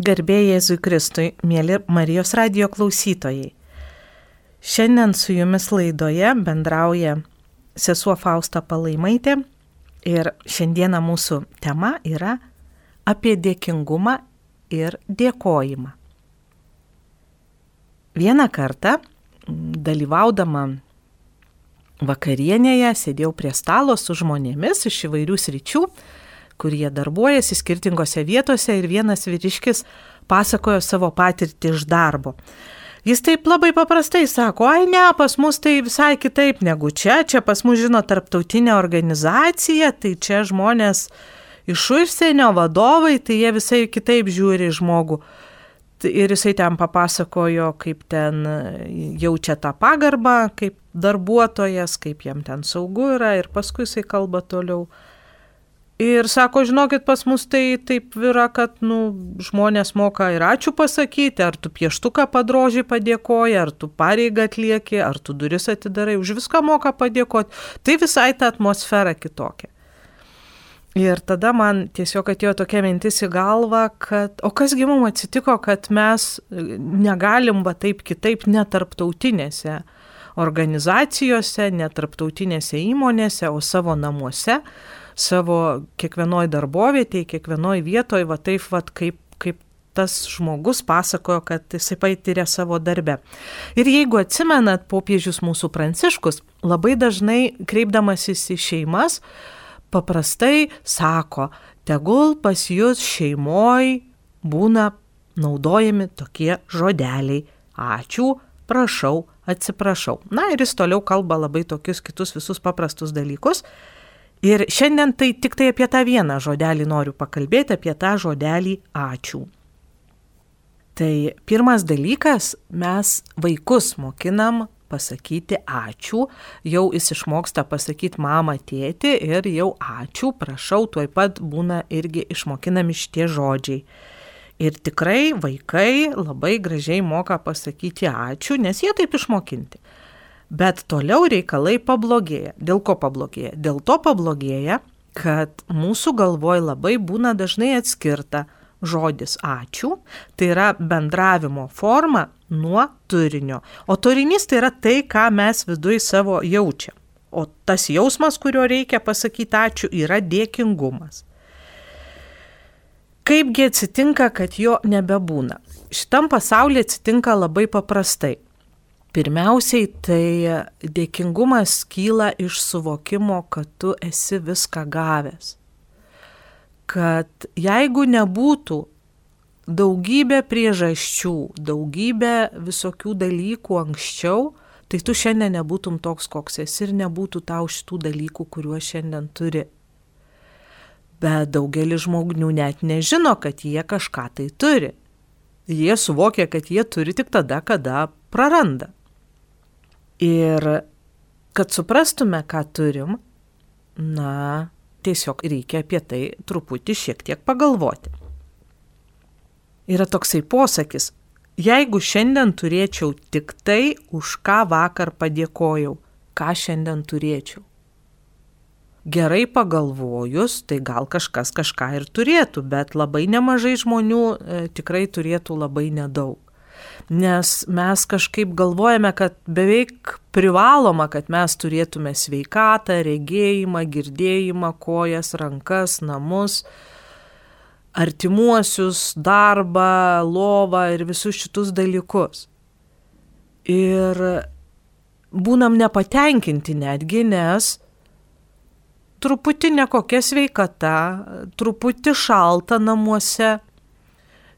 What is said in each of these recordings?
Garbė Jėzui Kristui, mėly Marijos radio klausytojai. Šiandien su jumis laidoje bendrauja sesuo Fausta Palaimaitė ir šiandieną mūsų tema yra apie dėkingumą ir dėkojimą. Vieną kartą, dalyvaudama vakarienėje, sėdėjau prie stalo su žmonėmis iš įvairių sričių kur jie darbuojasi skirtingose vietose ir vienas vyriškis pasakojo savo patirtį iš darbo. Jis taip labai paprastai sako, ai ne, pas mus tai visai kitaip negu čia, čia pas mus žino tarptautinė organizacija, tai čia žmonės iš užsienio vadovai, tai jie visai kitaip žiūri žmogų. Ir jisai ten papasakojo, kaip ten jaučia tą pagarbą, kaip darbuotojas, kaip jam ten saugu yra ir paskui jisai kalba toliau Ir sako, žinokit, pas mus tai taip yra, kad nu, žmonės moka ir ačiū pasakyti, ar tu pieštuką padrožiai padėkoji, ar tu pareigą atlieki, ar tu duris atidarai, už viską moka padėkoti. Tai visai ta atmosfera kitokia. Ir tada man tiesiog atėjo tokia mintis į galvą, kad o kasgi mums atsitiko, kad mes negalim va taip kitaip netarptautinėse organizacijose, netarptautinėse įmonėse, o savo namuose savo kiekvienoj darbovietėje, kiekvienoj vietoje, va taip, va kaip, kaip tas žmogus pasakojo, kad jisai patyrė savo darbę. Ir jeigu atsimenat, popiežius mūsų pranciškus labai dažnai kreipdamasis į šeimas, paprastai sako, tegul pas jūs šeimoj būna naudojami tokie žodeliai. Ačiū, prašau, atsiprašau. Na ir jis toliau kalba labai tokius kitus visus paprastus dalykus. Ir šiandien tai tik tai apie tą vieną žodelį noriu pakalbėti, apie tą žodelį ačiū. Tai pirmas dalykas, mes vaikus mokinam pasakyti ačiū, jau jis išmoksta pasakyti mama, tėti ir jau ačiū, prašau, tuoj pat būna irgi išmokinami šitie žodžiai. Ir tikrai vaikai labai gražiai moka pasakyti ačiū, nes jie taip išmokinti. Bet toliau reikalai pablogėja. Dėl ko pablogėja? Dėl to pablogėja, kad mūsų galvoj labai būna dažnai atskirta žodis ačiū, tai yra bendravimo forma nuo turinio. O turinys tai yra tai, ką mes viduje savo jaučiam. O tas jausmas, kurio reikia pasakyti ačiū, yra dėkingumas. Kaipgi atsitinka, kad jo nebebūna? Šitam pasaulyje atsitinka labai paprastai. Pirmiausiai tai dėkingumas kyla iš suvokimo, kad tu esi viską gavęs. Kad jeigu nebūtų daugybė priežasčių, daugybė visokių dalykų anksčiau, tai tu šiandien nebūtum toks, koks esi ir nebūtų tau šitų dalykų, kuriuos šiandien turi. Bet daugelis žmonių net nežino, kad jie kažką tai turi. Jie suvokia, kad jie turi tik tada, kada praranda. Ir kad suprastume, ką turim, na, tiesiog reikia apie tai truputį šiek tiek pagalvoti. Yra toksai posakis, jeigu šiandien turėčiau tik tai, už ką vakar padėkojau, ką šiandien turėčiau. Gerai pagalvojus, tai gal kažkas kažką ir turėtų, bet labai nemažai žmonių e, tikrai turėtų labai nedaug nes mes kažkaip galvojame, kad beveik privaloma, kad mes turėtume sveikatą, regėjimą, girdėjimą, kojas, rankas, namus, artimuosius, darbą, lovą ir visus šitus dalykus. Ir būnam nepatenkinti netgi, nes truputį nekokia sveikata, truputį šalta namuose,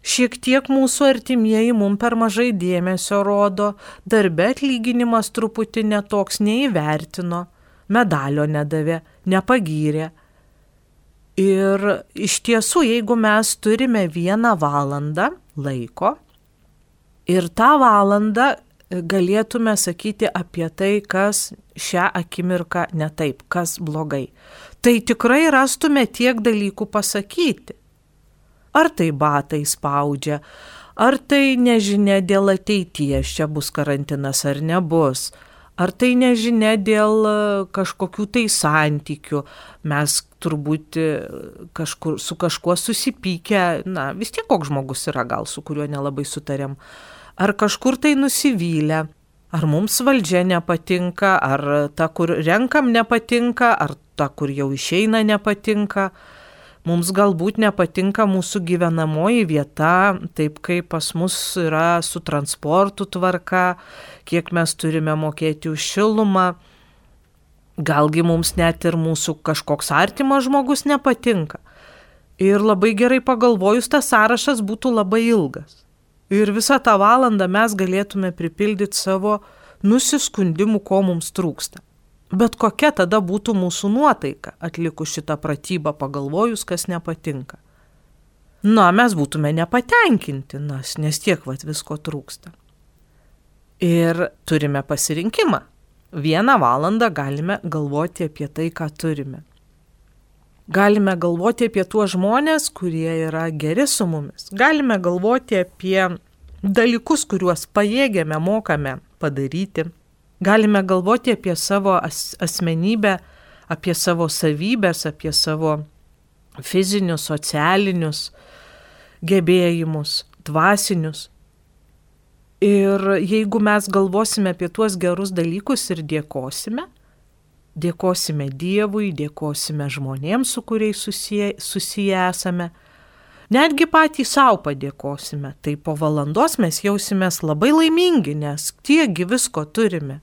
Šiek tiek mūsų artimieji mum per mažai dėmesio rodo, darbe atlyginimas truputį netoks neįvertino, medalio nedavė, nepagyrė. Ir iš tiesų, jeigu mes turime vieną valandą laiko ir tą valandą galėtume sakyti apie tai, kas šią akimirką netaip, kas blogai, tai tikrai rastume tiek dalykų pasakyti. Ar tai batai spaudžia, ar tai nežinia dėl ateities čia bus karantinas ar nebus, ar tai nežinia dėl e, kažkokių tai santykių, mes turbūt e, kažkur, su kažkuo susipykę, na vis tiek koks žmogus yra gal, su kuriuo nelabai sutarėm, ar kažkur tai nusivylę, ar mums valdžia nepatinka, ar ta, kur renkam nepatinka, ar ta, kur jau išeina nepatinka. Mums galbūt nepatinka mūsų gyvenamoji vieta, taip kaip pas mus yra su transportu tvarka, kiek mes turime mokėti už šilumą. Galgi mums net ir mūsų kažkoks artimas žmogus nepatinka. Ir labai gerai pagalvojus, tas sąrašas būtų labai ilgas. Ir visą tą valandą mes galėtume pripildyti savo nusiskundimų, ko mums trūksta. Bet kokia tada būtų mūsų nuotaika atlikus šitą pratybą, pagalvojus, kas nepatinka. Na, mes būtume nepatenkinti, nes, nes tiek vat visko trūksta. Ir turime pasirinkimą. Vieną valandą galime galvoti apie tai, ką turime. Galime galvoti apie tuos žmonės, kurie yra geri su mumis. Galime galvoti apie dalykus, kuriuos pajėgėme, mokame padaryti Galime galvoti apie savo as asmenybę, apie savo savybės, apie savo fizinius, socialinius gebėjimus, dvasinius. Ir jeigu mes galvosime apie tuos gerus dalykus ir dėkosime, dėkosime Dievui, dėkosime žmonėms, su kuriais susiję, susiję esame, netgi patys savo padėkosime, tai po valandos mes jausimės labai laimingi, nes tiekgi visko turime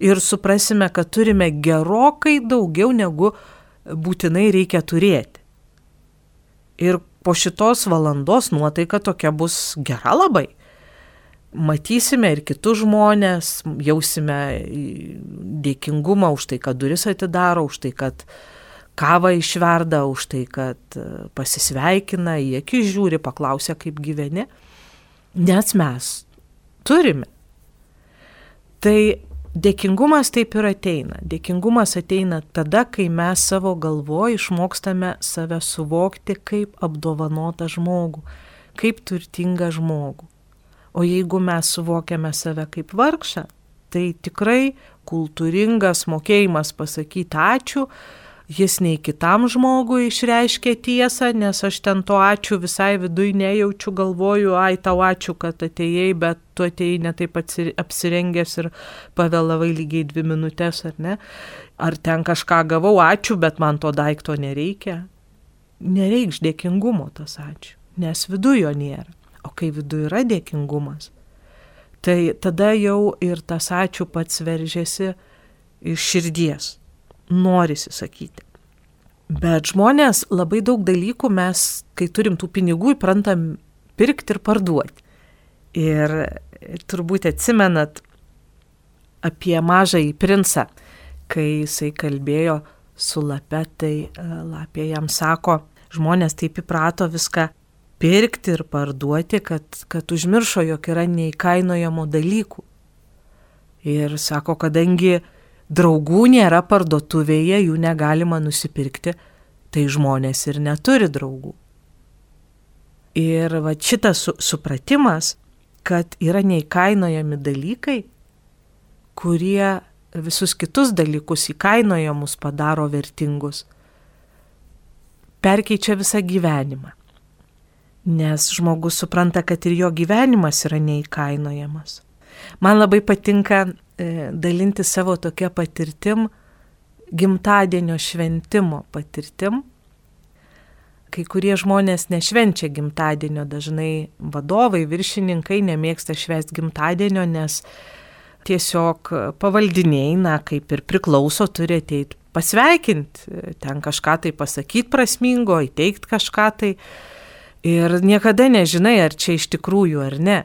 ir suprasime, kad turime gerokai daugiau negu būtinai reikia turėti. Ir po šitos valandos nuotaika tokia bus gera labai. Matysime ir kitus žmonės, jausime dėkingumą už tai, kad duris atidaro, už tai, kad kavą išverda, už tai, kad pasisveikina, į akis žiūri, paklausia, kaip gyveni. Nes mes turime. Tai Dėkingumas taip ir ateina. Dėkingumas ateina tada, kai mes savo galvoje išmokstame save suvokti kaip apdovanotą žmogų, kaip turtingą žmogų. O jeigu mes suvokiame save kaip vargšą, tai tikrai kultūringas mokėjimas pasakyti ačiū, jis nei kitam žmogui išreiškia tiesą, nes aš ten to ačiū visai vidui nejaučiu, galvoju, ai tau ačiū, kad atėjai, bet tu atėjai netaip apsirengęs ir pavėlavai lygiai dvi minutės, ar ne? Ar ten kažką gavau, ačiū, bet man to daikto nereikia. Nereikš dėkingumo tas ačiū, nes viduje jo nėra. O kai viduje yra dėkingumas, tai tada jau ir tas ačiū pats veržėsi iš širdies norisi sakyti. Bet žmonės labai daug dalykų mes, kai turim tų pinigų, įprantam pirkti ir parduoti. Ir turbūt atsimenat apie mažąjį princą, kai jisai kalbėjo su lapė, tai e, lapė jam sako, žmonės taip įprato viską pirkti ir parduoti, kad, kad užmiršo, jog yra neįkainojamo dalykų. Ir sako, kadangi draugų nėra parduotuvėje, jų negalima nusipirkti, tai žmonės ir neturi draugų. Ir va šitas su, supratimas, kad yra neįkainojami dalykai, kurie visus kitus dalykus įkainojamus padaro vertingus, perkeičia visą gyvenimą. Nes žmogus supranta, kad ir jo gyvenimas yra neįkainojamas. Man labai patinka E, dalinti savo tokia patirtim, gimtadienio šventimo patirtim. Kai kurie žmonės nešvenčia gimtadienio, dažnai vadovai, viršininkai nemėgsta švęsti gimtadienio, nes tiesiog pavaldiniai, na, kaip ir priklauso, turi ateiti pasveikinti, ten kažką tai pasakyti prasmingo, įteikti kažką tai. Ir niekada nežinai, ar čia iš tikrųjų ar ne.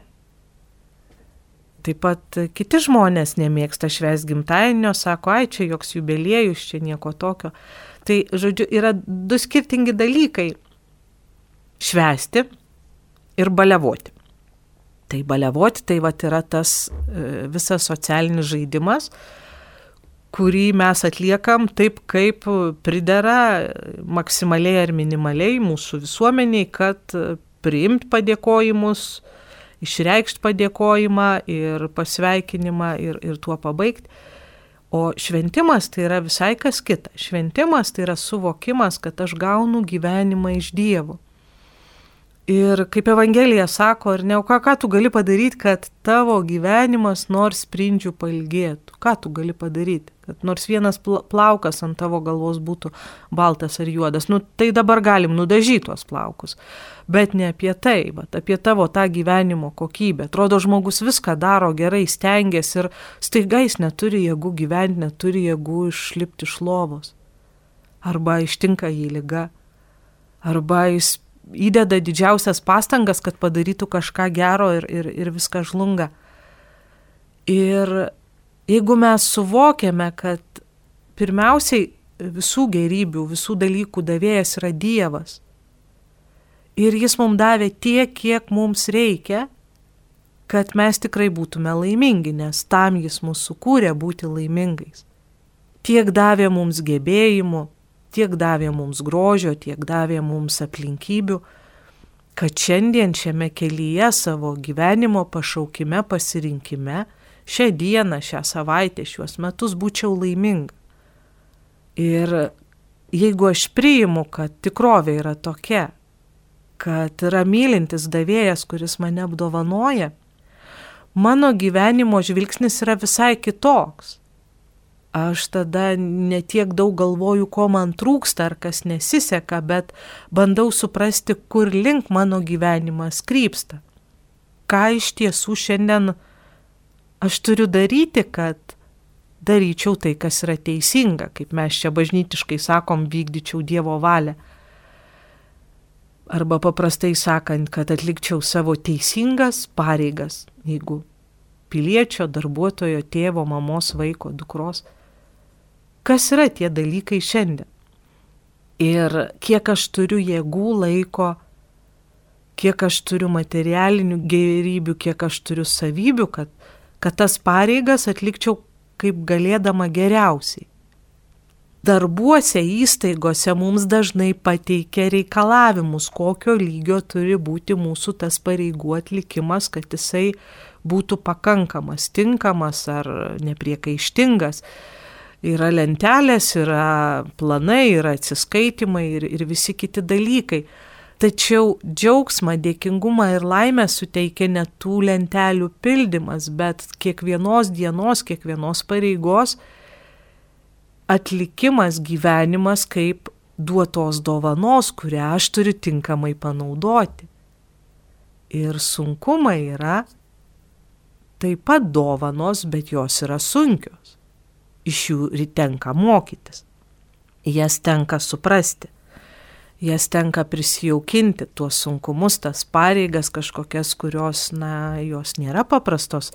Taip pat kiti žmonės nemėgsta švęs gimtadienio, sako, ai čia joks jubiliejus, čia nieko tokio. Tai, žodžiu, yra du skirtingi dalykai - švęsti ir baliavoti. Tai baliavoti tai va yra tas e, visas socialinis žaidimas, kurį mes atliekam taip, kaip pridera maksimaliai ar minimaliai mūsų visuomeniai, kad priimt padėkojimus, išreikšti padėkojimą ir pasveikinimą ir, ir tuo pabaigti. O šventimas tai yra visai kas kita. Šventimas tai yra suvokimas, kad aš gaunu gyvenimą iš Dievo. Ir kaip Evangelija sako, ar ne, o ką, ką tu gali padaryti, kad tavo gyvenimas nors sprindžių pailgėtų? Ką tu gali padaryti? Kad nors vienas plaukas ant tavo galvos būtų baltas ar juodas. Nu, tai dabar galim nudažyti tuos plaukus. Bet ne apie tai, bet apie tavo tą gyvenimo kokybę. Atrodo, žmogus viską daro gerai, stengiasi ir staiga jis neturi jėgų gyventi, neturi jėgų išlipti iš lovos. Arba ištinka jį lyga. Arba jis įdeda didžiausias pastangas, kad padarytų kažką gero ir, ir, ir viskas žlunga. Ir jeigu mes suvokiame, kad pirmiausiai visų gerybių, visų dalykų davėjas yra Dievas, ir jis mums davė tiek, kiek mums reikia, kad mes tikrai būtume laimingi, nes tam jis mūsų sukūrė būti laimingais. Tiek davė mums gebėjimų, tiek davė mums grožio, tiek davė mums aplinkybių, kad šiandien šiame kelyje savo gyvenimo pašaukime, pasirinkime, šią dieną, šią savaitę, šiuos metus būčiau laiminga. Ir jeigu aš priimu, kad tikrovė yra tokia, kad yra mylintis davėjas, kuris mane apdovanoja, mano gyvenimo žvilgsnis yra visai kitoks aš tada netiek daug galvoju, ko man trūksta ar kas nesiseka, bet bandau suprasti, kur link mano gyvenimas krypsta. Ką iš tiesų šiandien aš turiu daryti, kad daryčiau tai, kas yra teisinga, kaip mes čia bažnytiškai sakom, vykdyčiau Dievo valią. Arba paprastai sakant, kad atlikčiau savo teisingas pareigas, jeigu piliečio, darbuotojo, tėvo, mamos, vaiko, dukros kas yra tie dalykai šiandien. Ir kiek aš turiu jėgų, laiko, kiek aš turiu materialinių gerybių, kiek aš turiu savybių, kad, kad tas pareigas atlikčiau kaip galėdama geriausiai. Darbuose įstaigose mums dažnai pateikia reikalavimus, kokio lygio turi būti mūsų tas pareigų atlikimas, kad jisai būtų pakankamas, tinkamas ar nepriekaištingas yra lentelės, yra planai, yra atsiskaitimai ir, ir visi kiti dalykai. Tačiau džiaugsmą, dėkingumą ir laimę suteikia ne tų lentelių pildymas, bet kiekvienos dienos, kiekvienos pareigos atlikimas, gyvenimas kaip duotos dovanos, kurią aš turiu tinkamai panaudoti. Ir sunkumai yra taip pat dovanos, bet jos yra sunkios iš jų tenka mokytis. Jas tenka suprasti. Jas tenka prisijaukinti tuos sunkumus, tas pareigas kažkokias, kurios, na, jos nėra paprastos,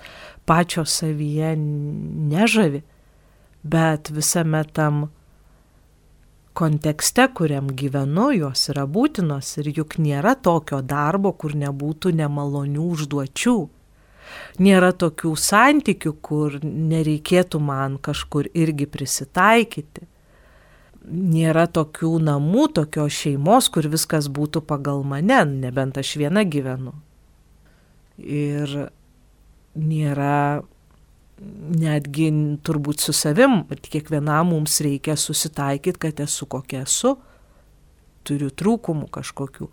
pačios savyje nežavi, bet visame tam kontekste, kuriam gyvenu, jos yra būtinos ir juk nėra tokio darbo, kur nebūtų nemalonių užduočių nėra tokių santykių, kur nereikėtų man kažkur irgi prisitaikyti. Nėra tokių namų, tokios šeimos, kur viskas būtų pagal mane, nebent aš viena gyvenu. Ir nėra netgi turbūt su savim, kiekvienam mums reikia susitaikyti, kad esu kokia esu, turiu trūkumų kažkokių.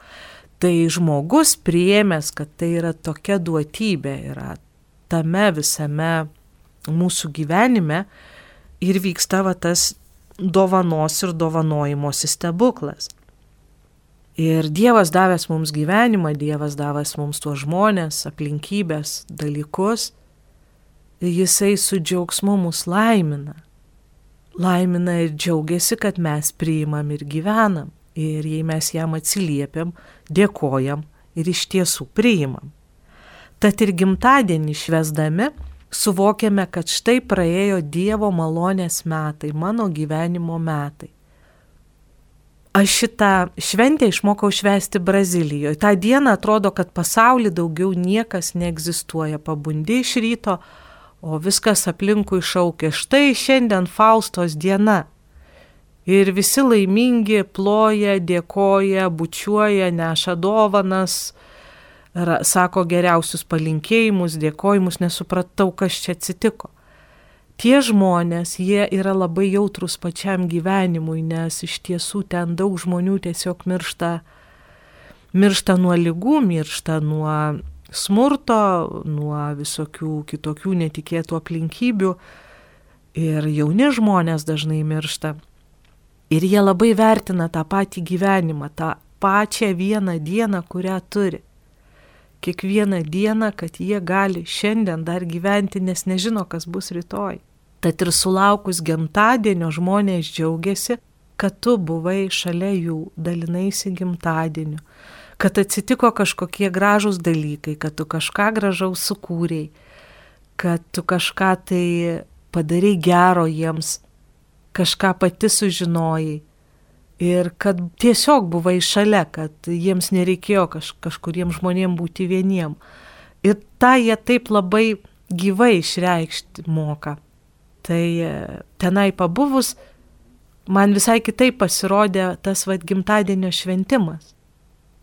Tai žmogus priėmęs, kad tai yra tokia duotybė, yra tame visame mūsų gyvenime ir vyksta va tas dovanos ir dovanojimosi stebuklas. Ir Dievas davęs mums gyvenimą, Dievas davęs mums tuos žmonės, aplinkybės, dalykus, Jisai su džiaugsmu mus laimina. Laimina ir džiaugiasi, kad mes priimam ir gyvenam. Ir jei mes jam atsiliepiam, dėkojam ir iš tiesų priimam. Tad ir gimtadienį švesdami suvokiame, kad štai praėjo Dievo malonės metai, mano gyvenimo metai. Aš šitą šventę išmokau švęsti Brazilijoje. Ta diena atrodo, kad pasaulyje daugiau niekas neegzistuoja. Pabundi iš ryto, o viskas aplinkui šaukia. Štai šiandien Faustos diena. Ir visi laimingi ploja, dėkoja, bučiuoja, neša dovanas, sako geriausius palinkėjimus, dėkojimus, nesupratau, kas čia atsitiko. Tie žmonės, jie yra labai jautrus pačiam gyvenimui, nes iš tiesų ten daug žmonių tiesiog miršta, miršta nuo lygų, miršta nuo smurto, nuo visokių kitokių netikėtų aplinkybių. Ir jauni žmonės dažnai miršta. Ir jie labai vertina tą patį gyvenimą, tą pačią vieną dieną, kurią turi kiekvieną dieną, kad jie gali šiandien dar gyventi, nes nežino, kas bus rytoj. Tad ir sulaukus gimtadienio žmonės džiaugiasi, kad tu buvai šalia jų, dalinaisi gimtadieniu, kad atsitiko kažkokie gražūs dalykai, kad tu kažką gražaus sukūrėjai, kad tu kažką tai padarai gero jiems, kažką pati sužinojai ir kad tiesiog buvai šalia, kad jiems nereikėjo kaž, kažkuriem žmonėm būti vieniem. Ir tą jie taip labai gyvai išreikšti moka. Tai e, tenai pabuvus, man visai kitaip pasirodė tas vad gimtadienio šventimas.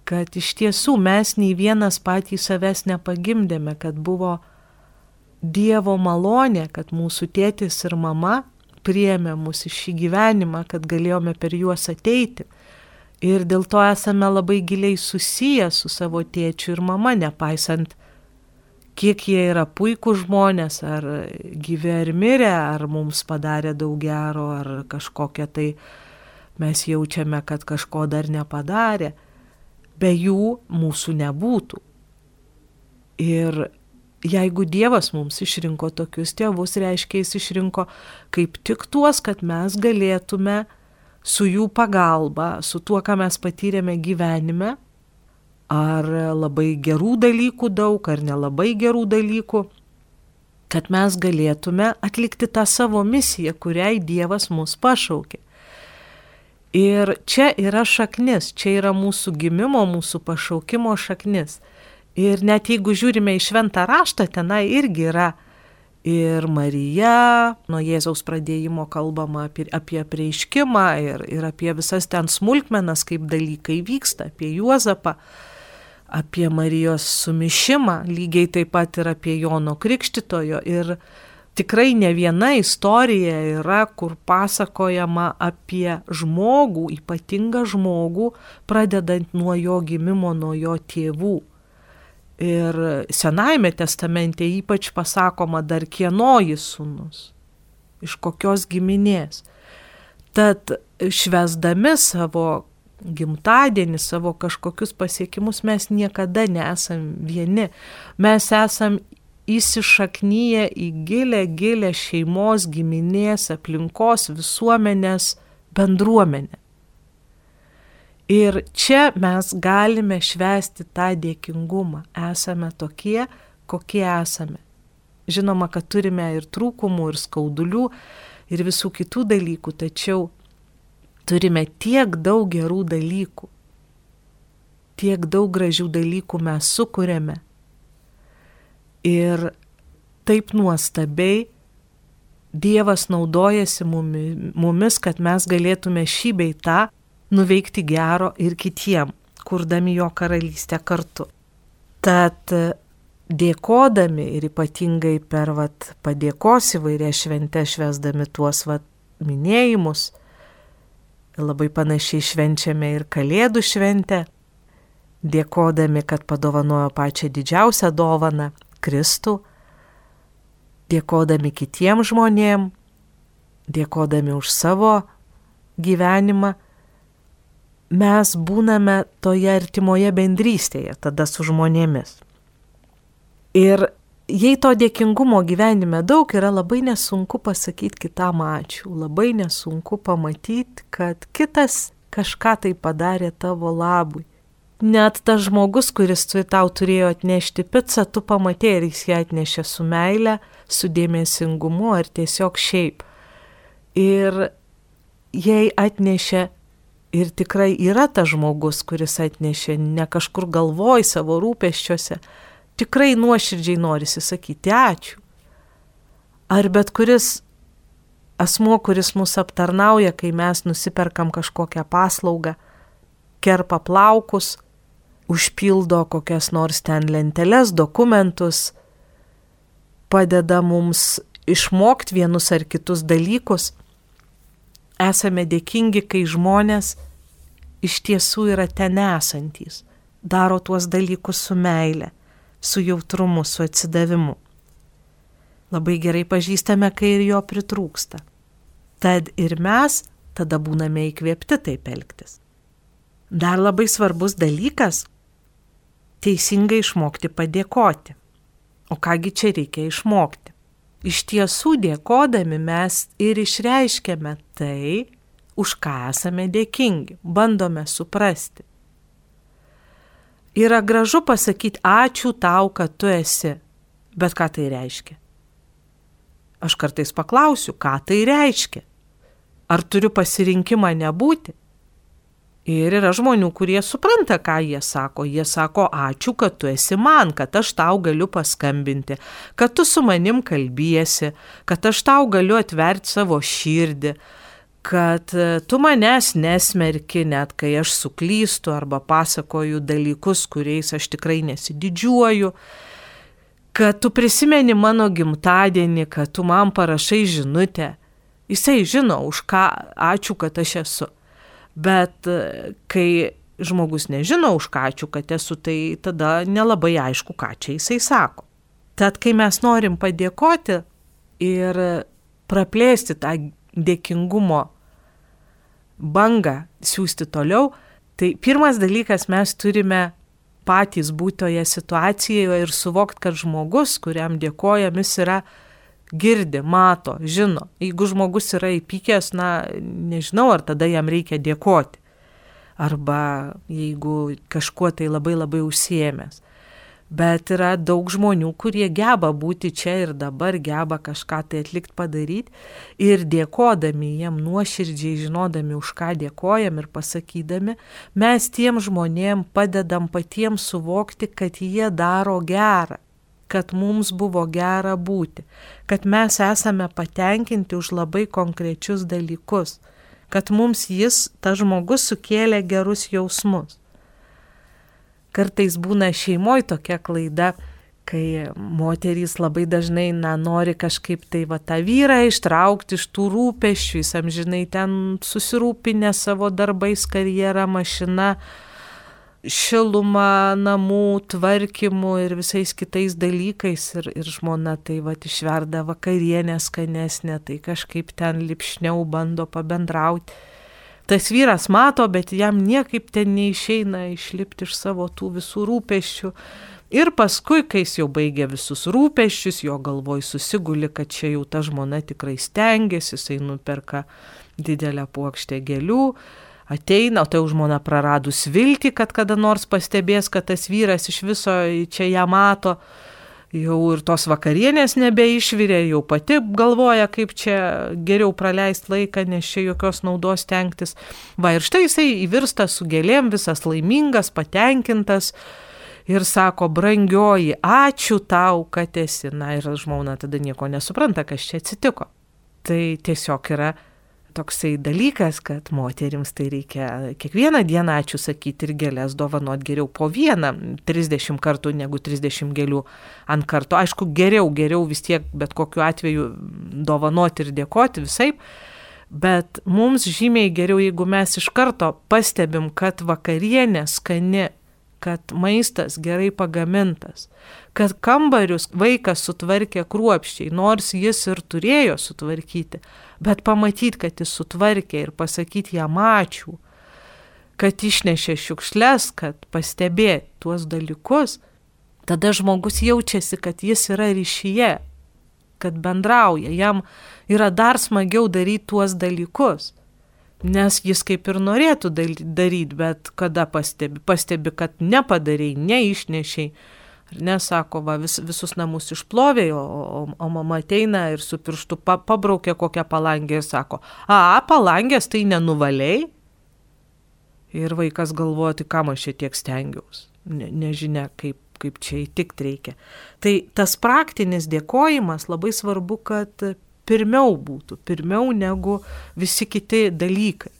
Kad iš tiesų mes nei vienas patys savęs nepagimdėme, kad buvo Dievo malonė, kad mūsų tėtis ir mama priemė mus į šį gyvenimą, kad galėjome per juos ateiti. Ir dėl to esame labai giliai susiję su savo tėčiu ir mama, nepaisant, kiek jie yra puikų žmonės, ar gyvi ar mirę, ar mums padarė daug gero, ar kažkokią tai mes jaučiame, kad kažko dar nepadarė. Be jų mūsų nebūtų. Ir jeigu Dievas mums išrinko tokius tėvus, reiškia, jis išrinko kaip tik tuos, kad mes galėtume su jų pagalba, su tuo, ką mes patyrėme gyvenime, ar labai gerų dalykų daug, ar nelabai gerų dalykų, kad mes galėtume atlikti tą savo misiją, kuriai Dievas mus pašaukė. Ir čia yra šaknis, čia yra mūsų gimimo, mūsų pašaukimo šaknis. Ir net jeigu žiūrime į šventą raštą, tenai irgi yra ir Marija, nuo Jėzaus pradėjimo kalbama apie, apie prieiškimą ir, ir apie visas ten smulkmenas, kaip dalykai vyksta, apie Juozapą, apie Marijos sumišimą, lygiai taip pat ir apie Jono Krikštitojo. Ir tikrai ne viena istorija yra, kur pasakojama apie žmogų, ypatingą žmogų, pradedant nuo jo gimimo, nuo jo tėvų. Ir Senajame testamente ypač pasakoma dar kienoji sūnus, iš kokios giminės. Tad švesdami savo gimtadienį, savo kažkokius pasiekimus mes niekada nesam vieni. Mes esam įsišaknyję į gilę, gilę šeimos, giminės, aplinkos, visuomenės bendruomenę. Ir čia mes galime švesti tą dėkingumą. Esame tokie, kokie esame. Žinoma, kad turime ir trūkumų, ir skaudulių, ir visų kitų dalykų, tačiau turime tiek daug gerų dalykų, tiek daug gražių dalykų mes sukūrėme. Ir taip nuostabiai Dievas naudojasi mumis, kad mes galėtume šį bei tą nuveikti gero ir kitiem, kurdami jo karalystę kartu. Tad dėkodami ir ypatingai per vat, padėkos įvairią šventę švesdami tuos vat, minėjimus, labai panašiai švenčiame ir Kalėdų šventę, dėkodami, kad padovanojo pačią didžiausią dovaną - Kristų, dėkodami kitiem žmonėm, dėkodami už savo gyvenimą, mes būname toje artimoje bendrystėje tada su žmonėmis. Ir jei to dėkingumo gyvenime daug, yra labai nesunku pasakyti kitam ačiū, labai nesunku pamatyti, kad kitas kažką tai padarė tavo labui. Net tas žmogus, kuris tu tau turėjo atnešti pizzą, tu pamatė ir jis ją atnešė su meile, su dėmesingumu ar tiesiog šiaip. Ir jei atnešė Ir tikrai yra tas žmogus, kuris atnešė ne kažkur galvoj savo rūpeščiuose, tikrai nuoširdžiai norisi sakyti ačiū. Ar bet kuris asmo, kuris mus aptarnauja, kai mes nusiperkam kažkokią paslaugą, kerpa plaukus, užpildo kokias nors ten lenteles, dokumentus, padeda mums išmokti vienus ar kitus dalykus. Esame dėkingi, kai žmonės iš tiesų yra ten esantys, daro tuos dalykus su meile, su jautrumu, su atsidavimu. Labai gerai pažįstame, kai ir jo pritrūksta. Tad ir mes tada būname įkvėpti taip elgtis. Dar labai svarbus dalykas - teisingai išmokti padėkoti. O kągi čia reikia išmokti? Iš tiesų dėkodami mes ir išreiškiame tai, už ką esame dėkingi, bandome suprasti. Yra gražu pasakyti ačiū tau, kad tu esi, bet ką tai reiškia? Aš kartais paklausiu, ką tai reiškia. Ar turiu pasirinkimą nebūti? Ir yra žmonių, kurie supranta, ką jie sako. Jie sako, ačiū, kad tu esi man, kad aš tau galiu paskambinti, kad tu su manim kalbėsi, kad aš tau galiu atverti savo širdį, kad e, tu manęs nesmerki, net kai aš suklystu arba pasakoju dalykus, kuriais aš tikrai nesididžiuoju, kad tu prisimeni mano gimtadienį, kad tu man parašai žinutę. Jisai žino, už ką ačiū, kad aš esu. Bet e, kai žmogus nežino, už ką ačiū, kad esu, tai tada nelabai aišku, ką čia jisai sako. Tad kai mes norim padėkoti ir praplėsti tą dėkingumo bangą, siūsti toliau, tai pirmas dalykas mes turime patys būti toje situacijoje ir suvokti, kad žmogus, kuriam dėkojam, jis yra girdi, mato, žino. Jeigu žmogus yra įpykęs, na, nežinau, ar tada jam reikia dėkoti. Arba jeigu kažkuo tai labai labai užsiemęs. Bet yra daug žmonių, kurie geba būti čia ir dabar, geba kažką tai atlikti, padaryti. Ir dėkodami jiem nuoširdžiai, žinodami, už ką dėkojam ir pasakydami, mes tiem žmonėm padedam patiems suvokti, kad jie daro gerą kad mums buvo gera būti, kad mes esame patenkinti už labai konkrečius dalykus, kad mums jis, tas žmogus, sukėlė gerus jausmus. Kartais būna šeimoje tokia klaida, kai moterys labai dažnai na, nori kažkaip tai va tą vyrą ištraukti iš tų rūpešių, jis amžinai ten susirūpinę savo darbais, karjerą, mašiną, šilumą namų, tvarkymu ir visais kitais dalykais ir, ir žmona tai va išverda vakarienę skanesnę, tai kažkaip ten lipšniau bando pabendrauti. Tas vyras mato, bet jam niekaip ten neišeina išlipti iš savo tų visų rūpeščių. Ir paskui, kai jis jau baigė visus rūpeščius, jo galvoj susiguli, kad čia jau ta žmona tikrai stengiasi, jisai nuperka didelę puokštę gėlių, ateina, o tai žmona praradus viltį, kad kada nors pastebės, kad tas vyras iš viso čia ją mato, jau ir tos vakarienės nebeišvirė, jau pati galvoja, kaip čia geriau praleisti laiką, nes čia jokios naudos tenktis. Va ir štai jisai įvirsta su gėlėm, visas laimingas, patenkintas. Ir sako, brangioji, ačiū tau, kad esi. Na ir žmona tada nieko nesupranta, kas čia atsitiko. Tai tiesiog yra toksai dalykas, kad moterims tai reikia kiekvieną dieną ačiū sakyti ir gėlės dovanot geriau po vieną, 30 kartų negu 30 gėlių ant karto. Aišku, geriau, geriau vis tiek bet kokiu atveju dovanoti ir dėkoti visai. Bet mums žymiai geriau, jeigu mes iš karto pastebim, kad vakarienė skani, kad maistas gerai pagamintas, kad kambarius vaikas sutvarkė kruopščiai, nors jis ir turėjo sutvarkyti, bet pamatyti, kad jis sutvarkė ir pasakyti jam ačiū, kad išnešė šiukšles, kad pastebė tuos dalykus, tada žmogus jaučiasi, kad jis yra ryšyje, kad bendrauja, jam yra dar smagiau daryti tuos dalykus. Nes jis kaip ir norėtų daryti, bet kada pastebi, pastebi kad nepadarėjai, neišnešiai, Nesako, va, vis, visus namus išplovė, o, o, o mama ateina ir su pirštu pa, pabraukė kokią palangę ir sako, a, palangės tai nenuvaliai. Ir vaikas galvoja, tai kam aš čia tiek stengiaus, ne, nežinia, kaip, kaip čia įtikti reikia. Tai tas praktinis dėkojimas labai svarbu, kad pirmiau būtų, pirmiau negu visi kiti dalykai.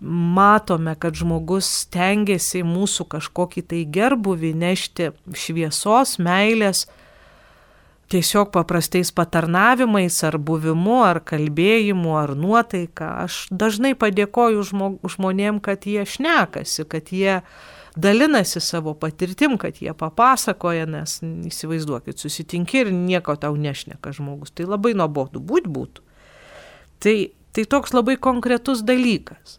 Matome, kad žmogus stengiasi mūsų kažkokį tai gerbuvį nešti šviesos, meilės, tiesiog paprastais patarnavimais ar buvimu, ar kalbėjimu, ar nuotaika. Aš dažnai padėkoju žmonėm, kad jie šnekasi, kad jie dalinasi savo patirtim, kad jie papasakoja, nes įsivaizduokit, susitinki ir nieko tau nešneka žmogus. Tai labai nuobodu būt būtų. Tai, tai toks labai konkretus dalykas.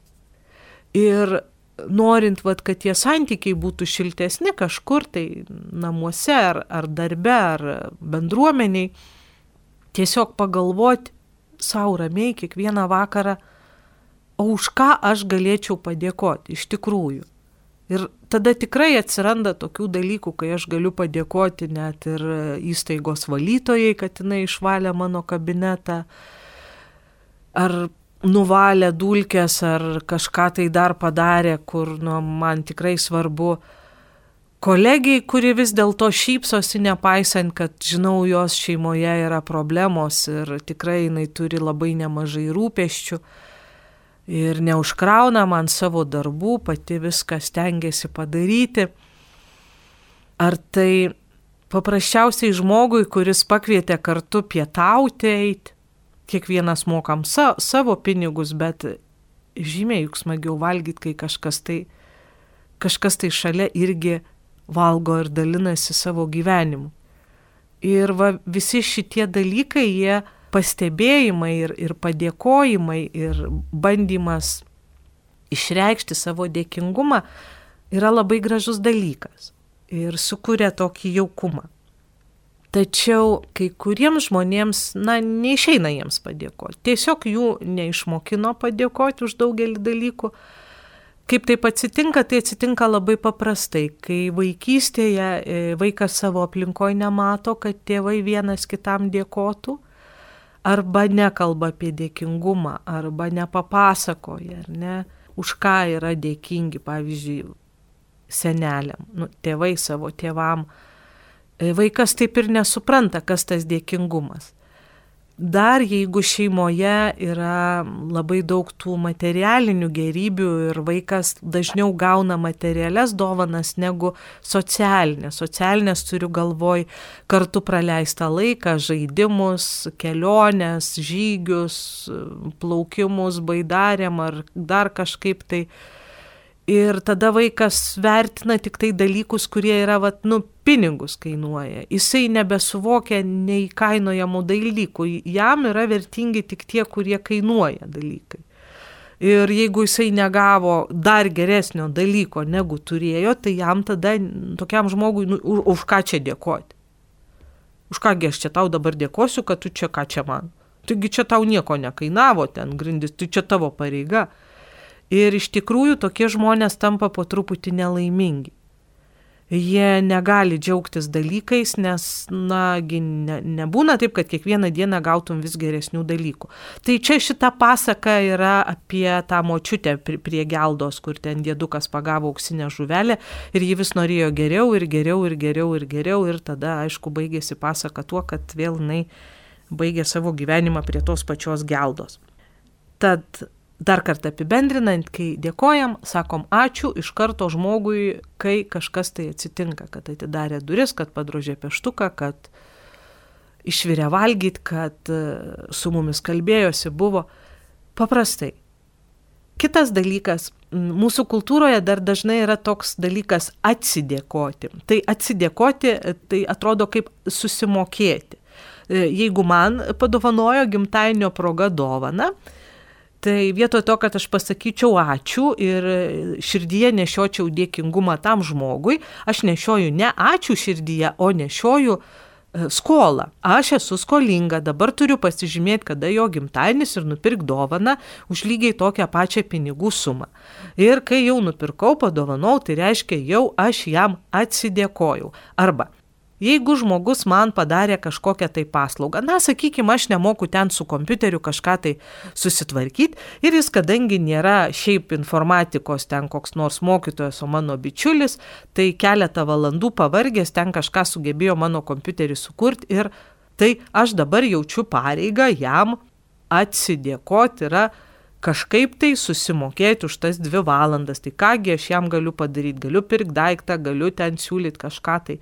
Ir norint, vat, kad tie santykiai būtų šiltesni kažkur tai namuose ar, ar darbe ar bendruomeniai, tiesiog pagalvoti savo ramiai kiekvieną vakarą, o už ką aš galėčiau padėkoti iš tikrųjų. Ir tada tikrai atsiranda tokių dalykų, kai aš galiu padėkoti net ir įstaigos valytojai, kad jinai išvalė mano kabinetą, ar nuvalė dulkes, ar kažką tai dar padarė, kur nu, man tikrai svarbu. Kolegijai, kuri vis dėlto šypsosi, nepaisant, kad žinau, jos šeimoje yra problemos ir tikrai jinai turi labai nemažai rūpeščių ir neužkrauna man savo darbų, pati viską stengiasi padaryti. Ar tai paprasčiausiai žmogui, kuris pakvietė kartu pietauti eiti, kiekvienas mokam sa savo pinigus, bet žymiai juk smagiau valgyti, kai kažkas tai, kažkas tai šalia irgi valgo ir dalinasi savo gyvenimu. Ir va, visi šitie dalykai, jie pastebėjimai ir, ir padėkojimai ir bandymas išreikšti savo dėkingumą yra labai gražus dalykas ir sukuria tokį jaukumą. Tačiau kai kuriems žmonėms, na, neišeina jiems padėkoti. Tiesiog jų neišmokino padėkoti už daugelį dalykų. Kaip taip atsitinka, tai atsitinka labai paprastai. Kai vaikystėje e, vaikas savo aplinkoje nemato, kad tėvai vienas kitam dėkotų, arba nekalba apie dėkingumą, arba nepapasakoja, ar ne, už ką yra dėkingi, pavyzdžiui, seneliam, nu, tėvai savo tėvam. E, vaikas taip ir nesupranta, kas tas dėkingumas. Dar jeigu šeimoje yra labai daug tų materialinių gerybių ir vaikas dažniau gauna materialias dovanas negu socialinės. Socialinės turiu galvoj kartu praleistą laiką, žaidimus, keliones, žygius, plaukimus baidarėm ar dar kažkaip tai. Ir tada vaikas vertina tik tai dalykus, kurie yra, vat, nu, pinigus kainuoja. Jisai nebesuvokia neįkainojamų dalykų. Jam yra vertingi tik tie, kurie kainuoja dalykai. Ir jeigu jisai negavo dar geresnio dalyko, negu turėjo, tai jam tada tokiam žmogui, nu, už, ką čia dėkoti? Už kągi aš čia tau dabar dėkosiu, kad tu čia ką čia man? Taigi čia tau nieko nekainavo ten grindis, tai čia tavo pareiga. Ir iš tikrųjų tokie žmonės tampa po truputį nelaimingi. Jie negali džiaugtis dalykais, nes, na, ne, nebūna taip, kad kiekvieną dieną gautum vis geresnių dalykų. Tai čia šita pasaka yra apie tą močiutę prie geldos, kur ten dėdukas pagavo auksinę žuvelę ir ji vis norėjo geriau ir geriau ir geriau ir geriau ir tada, aišku, baigėsi pasaka tuo, kad vėl jinai baigė savo gyvenimą prie tos pačios geldos. Tad Dar kartą apibendrinant, kai dėkojam, sakom ačiū iš karto žmogui, kai kažkas tai atsitinka, kad atidarė duris, kad padrožė peštuką, kad išvirė valgyt, kad e, su mumis kalbėjosi, buvo paprastai. Kitas dalykas, mūsų kultūroje dar dažnai yra toks dalykas atsidėkoti. Tai atsidėkoti, tai atrodo kaip susimokėti. E, jeigu man padovanojo gimtainio proga dovana, Tai vietoj to, kad aš pasakyčiau ačiū ir širdyje nešiočiau dėkingumą tam žmogui, aš nešioju ne ačiū širdyje, o nešioju e, skolą. Aš esu skolinga, dabar turiu pasižymėti, kada jo gimtadienis ir nupirk dovaną už lygiai tokią pačią pinigų sumą. Ir kai jau nupirkau, padovanau, tai reiškia, jau aš jam atsidėkojau. Arba Jeigu žmogus man padarė kažkokią tai paslaugą, na, sakykime, aš nemoku ten su kompiuteriu kažką tai susitvarkyti ir jis, kadangi nėra šiaip informatikos ten koks nors mokytojas, o mano bičiulis, tai keletą valandų pavargęs ten kažką sugebėjo mano kompiuterį sukurti ir tai aš dabar jaučiu pareigą jam atsidėkoti yra kažkaip tai susimokėti už tas dvi valandas. Tai kągi aš jam galiu padaryti, galiu pirkti daiktą, galiu ten siūlyti kažką tai.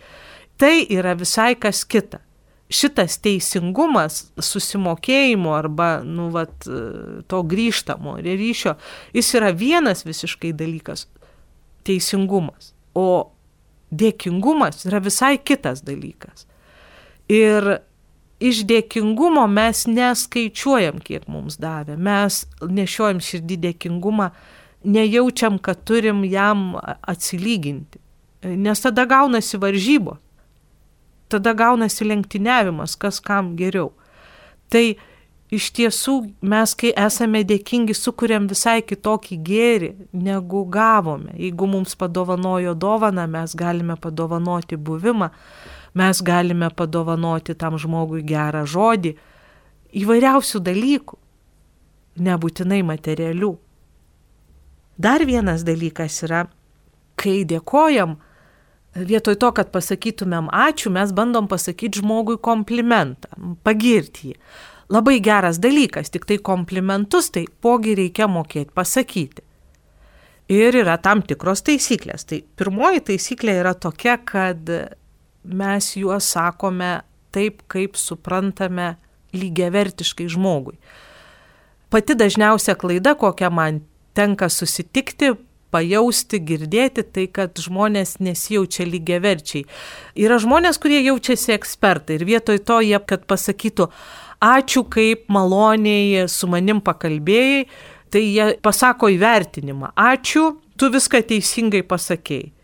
Tai yra visai kas kita. Šitas teisingumas susimokėjimo arba, nu, vat, to grįžtamo ryšio, jis yra vienas visiškai dalykas - teisingumas. O dėkingumas yra visai kitas dalykas. Ir iš dėkingumo mes neskaičiuojam, kiek mums davė. Mes nešiojam širdį dėkingumą, nejaučiam, kad turim jam atsilyginti. Nes tada gaunasi varžybos. Tada gaunasi lenktyniavimas, kas kam geriau. Tai iš tiesų mes, kai esame dėkingi, sukuriam visai kitokį gėrį, negu gavome. Jeigu mums padovanojo dovaną, mes galime padovanoti buvimą mes galime padovanoti tam žmogui gerą žodį, įvairiausių dalykų, nebūtinai materialių. Dar vienas dalykas yra, kai dėkojam, vietoj to, kad pasakytumėm ačiū, mes bandom pasakyti žmogui komplimentą, pagirti jį. Labai geras dalykas, tik tai komplimentus, tai pogi reikia mokėti pasakyti. Ir yra tam tikros taisyklės. Tai pirmoji taisyklė yra tokia, kad mes juos sakome taip, kaip suprantame lygiavertiškai žmogui. Pati dažniausia klaida, kokią man tenka susitikti, pajausti, girdėti, tai kad žmonės nesijaučia lygiaverčiai. Yra žmonės, kurie jaučiasi ekspertai ir vietoj to jie, kad pasakytų, ačiū kaip maloniai su manim pakalbėjai, tai jie pasako įvertinimą, ačiū, tu viską teisingai pasakėjai.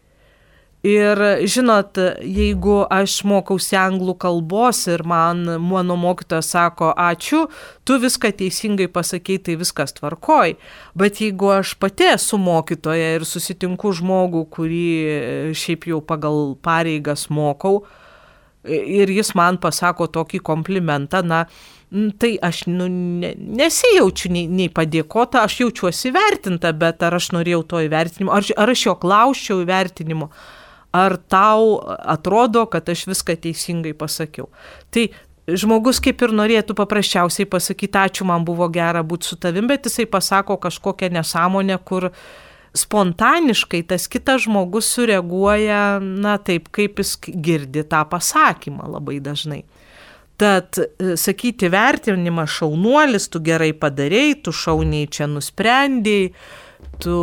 Ir žinot, jeigu aš mokausi anglų kalbos ir man mano mokytojas sako ačiū, tu viską teisingai pasakei, tai viskas tvarkoj. Bet jeigu aš pati esu mokytoja ir susitinku žmogų, kurį šiaip jau pagal pareigas mokau, ir jis man pasako tokį komplimentą, na, tai aš nu, ne, nesijaučiu nei, nei padėkota, aš jaučiuosi vertinta, bet ar aš norėjau to įvertinimo, ar, ar aš jo klausčiau įvertinimo ar tau atrodo, kad aš viską teisingai pasakiau. Tai žmogus kaip ir norėtų paprasčiausiai pasakyti, ačiū, man buvo gera būti su tavim, bet jisai pasako kažkokią nesąmonę, kur spontaniškai tas kitas žmogus sureaguoja, na taip, kaip jis girdi tą pasakymą labai dažnai. Tad e, sakyti vertinimą šaunuolis, tu gerai padarėjai, tu šauniai čia nusprendėjai, tu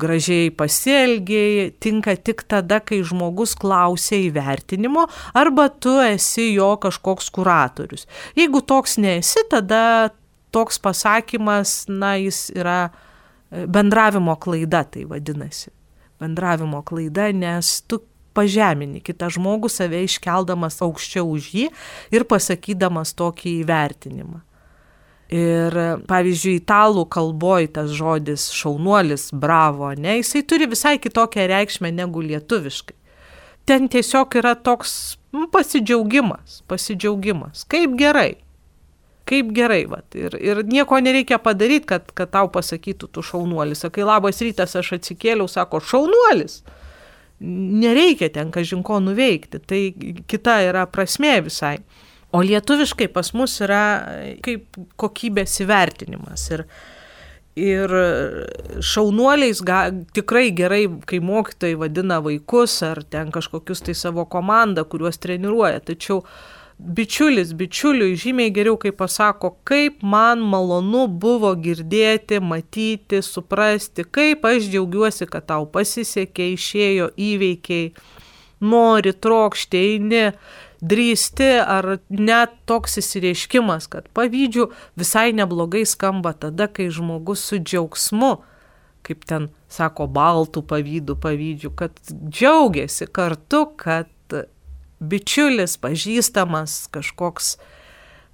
gražiai pasielgiai, tinka tik tada, kai žmogus klausia įvertinimo arba tu esi jo kažkoks kuratorius. Jeigu toks nesi, tada toks pasakymas, na, jis yra e, bendravimo klaida, tai vadinasi. Bendravimo klaida, nes tu pažemini kitą žmogų save iškeldamas aukščiau už jį ir pasakydamas tokį įvertinimą. Ir pavyzdžiui, italų kalboje tas žodis šaunuolis, bravo, ne, jisai turi visai kitokią reikšmę negu lietuviškai. Ten tiesiog yra toks nu, pasidžiaugimas, pasidžiaugimas. Kaip gerai, kaip gerai, vat. Ir, ir nieko nereikia padaryti, kad, kad tau pasakytų tu šaunuolis. Sakai, labas rytas, aš atsikėliau, sako, šaunuolis. Nereikia ten kažinko nuveikti, tai kita yra prasmė visai. O lietuviškai pas mus yra kaip kokybės įvertinimas. Ir, ir šaunuoliais ga, tikrai gerai, kai mokytojai vadina vaikus ar ten kažkokius tai savo komandą, kuriuos treniruoja. Tačiau bičiulis bičiuliui žymiai geriau, kai pasako, kaip man malonu buvo girdėti, matyti, suprasti, kaip aš džiaugiuosi, kad tau pasisekė, išėjo įveikiai, nori, trokšti, eini drįsti ar net toks įsireiškimas, kad pavydžiu visai neblogai skamba tada, kai žmogus su džiaugsmu, kaip ten sako, baltų pavydų pavydžiu, kad džiaugiasi kartu, kad bičiulis, pažįstamas, kažkoks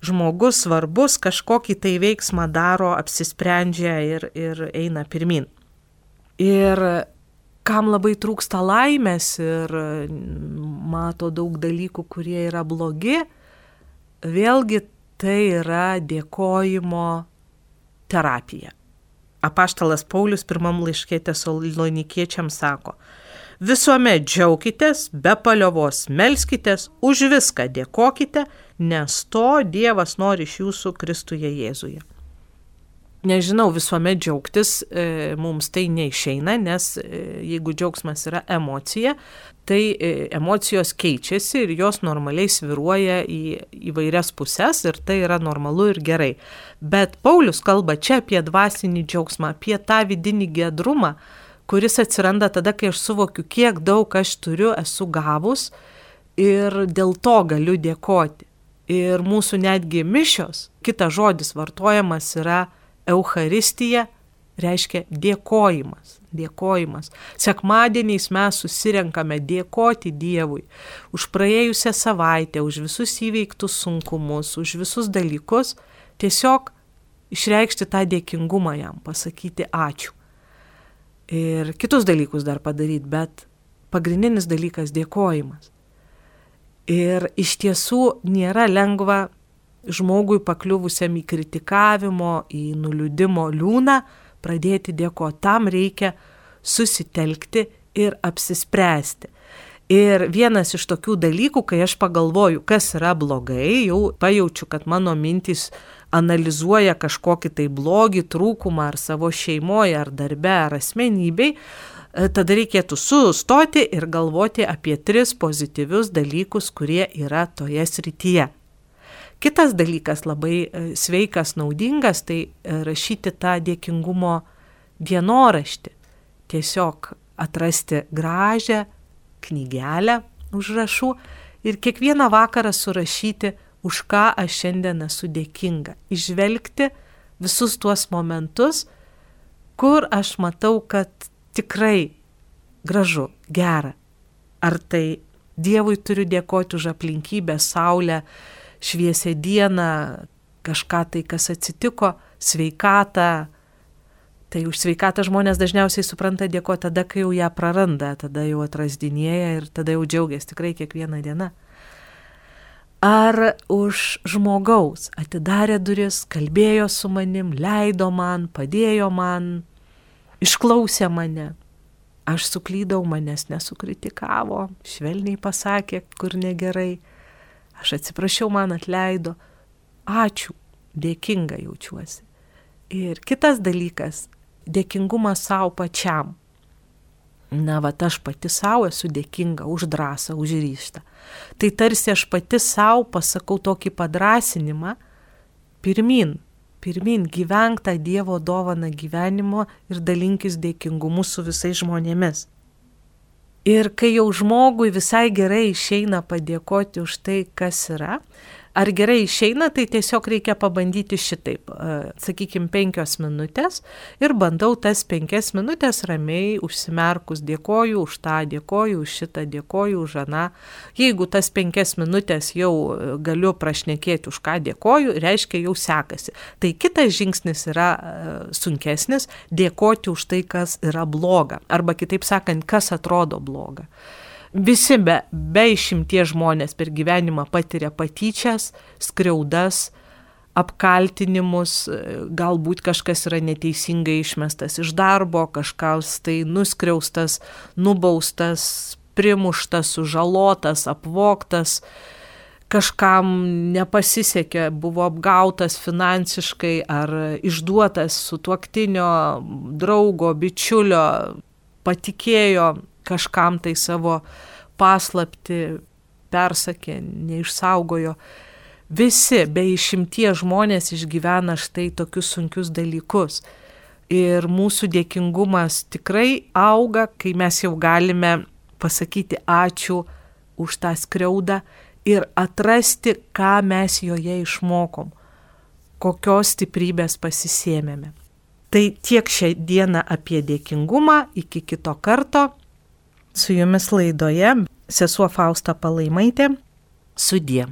žmogus svarbus, kažkokį tai veiksmą daro, apsisprendžia ir, ir eina pirmin. Ir kam labai trūksta laimės ir mato daug dalykų, kurie yra blogi, vėlgi tai yra dėkojimo terapija. Apaštalas Paulius pirmam laiškė tesalonikiečiams sako, visuomet džiaukitės, be paliovos melskitės, už viską dėkokite, nes to Dievas nori iš jūsų Kristuje Jėzuje. Nežinau, visuomet džiaugtis e, mums tai neišeina, nes e, jeigu džiaugsmas yra emocija, tai e, emocijos keičiasi ir jos normaliai sviruoja į įvairias puses ir tai yra normalu ir gerai. Bet Paulius kalba čia apie dvasinį džiaugsmą, apie tą vidinį gedrumą, kuris atsiranda tada, kai aš suvokiu, kiek daug aš turiu, esu gavus ir dėl to galiu dėkoti. Ir mūsų netgi mišios, kitas žodis vartojamas yra Euharistija reiškia dėkojimas. Dėkojimas. Sekmadieniais mes susirenkame dėkoti Dievui už praėjusią savaitę, už visus įveiktus sunkumus, už visus dalykus, tiesiog išreikšti tą dėkingumą jam, pasakyti ačiū. Ir kitus dalykus dar padaryti, bet pagrindinis dalykas - dėkojimas. Ir iš tiesų nėra lengva žmogui pakliuvusiam į kritikavimo, į nuliūdimo liūną, pradėti dėkoti. Tam reikia susitelkti ir apsispręsti. Ir vienas iš tokių dalykų, kai aš pagalvoju, kas yra blogai, jau pajaučiu, kad mano mintys analizuoja kažkokį tai blogį, trūkumą ar savo šeimoje, ar darbe, ar asmenybei, tada reikėtų sustoti ir galvoti apie tris pozityvius dalykus, kurie yra toje srityje. Kitas dalykas labai e, sveikas, naudingas, tai e, rašyti tą dėkingumo dienoraštį. Tiesiog atrasti gražią knygelę užrašų ir kiekvieną vakarą surašyti, už ką aš šiandien esu dėkinga. Išvelgti visus tuos momentus, kur aš matau, kad tikrai gražu, gera. Ar tai Dievui turiu dėkoti už aplinkybę, saulę, šviesę dieną, kažką tai, kas atsitiko, sveikatą. Tai už sveikatą žmonės dažniausiai supranta dėko tada, kai jau ją praranda, tada jau atrasdinėja ir tada jau džiaugiasi tikrai kiekvieną dieną. Ar už žmogaus atidarė duris, kalbėjo su manim, leido man, padėjo man, išklausė mane. Aš suklydau, manęs nesukritikavo, švelniai pasakė, kur negerai aš atsiprašiau, man atleido, ačiū, dėkinga jaučiuosi. Ir kitas dalykas - dėkingumas savo pačiam. Na, va, aš pati savo esu dėkinga už drąsą, už ryštą. Tai tarsi aš pati savo pasakau tokį padrasinimą, pirmin, pirmin, gyvenk tą Dievo dovaną gyvenimo ir dalinkis dėkingumu su visais žmonėmis. Ir kai jau žmogui visai gerai išeina padėkoti už tai, kas yra, Ar gerai išeina, tai tiesiog reikia pabandyti šitaip. Sakykime, penkios minutės ir bandau tas penkias minutės ramiai užsimerkus dėkoju už tą, dėkoju už šitą, dėkoju už aną. Jeigu tas penkias minutės jau e, galiu prašnekėti už ką dėkoju, reiškia jau sekasi. Tai kitas žingsnis yra e, sunkesnis - dėkoti už tai, kas yra bloga. Arba kitaip sakant, kas atrodo bloga. Visi be, be išimties žmonės per gyvenimą patiria patyčias, skriaudas, apkaltinimus, galbūt kažkas yra neteisingai išmestas iš darbo, kažkas tai nuskriaustas, nubaustas, primuštas, sužalotas, apvoktas, kažkam nepasisekė, buvo apgautas finansiškai ar išduotas su tuoktinio, draugo, bičiulio, patikėjo kažkam tai savo paslapti persakė, neišsaugojo. Visi be išimties žmonės išgyvena štai tokius sunkius dalykus. Ir mūsų dėkingumas tikrai auga, kai mes jau galime pasakyti ačiū už tą skriaudą ir atrasti, ką mes joje išmokom, kokios stiprybės pasisėmėme. Tai tiek šią dieną apie dėkingumą, iki kito karto. Su jumis laidoje sesuo Fausta Palaimaitė. Sudie.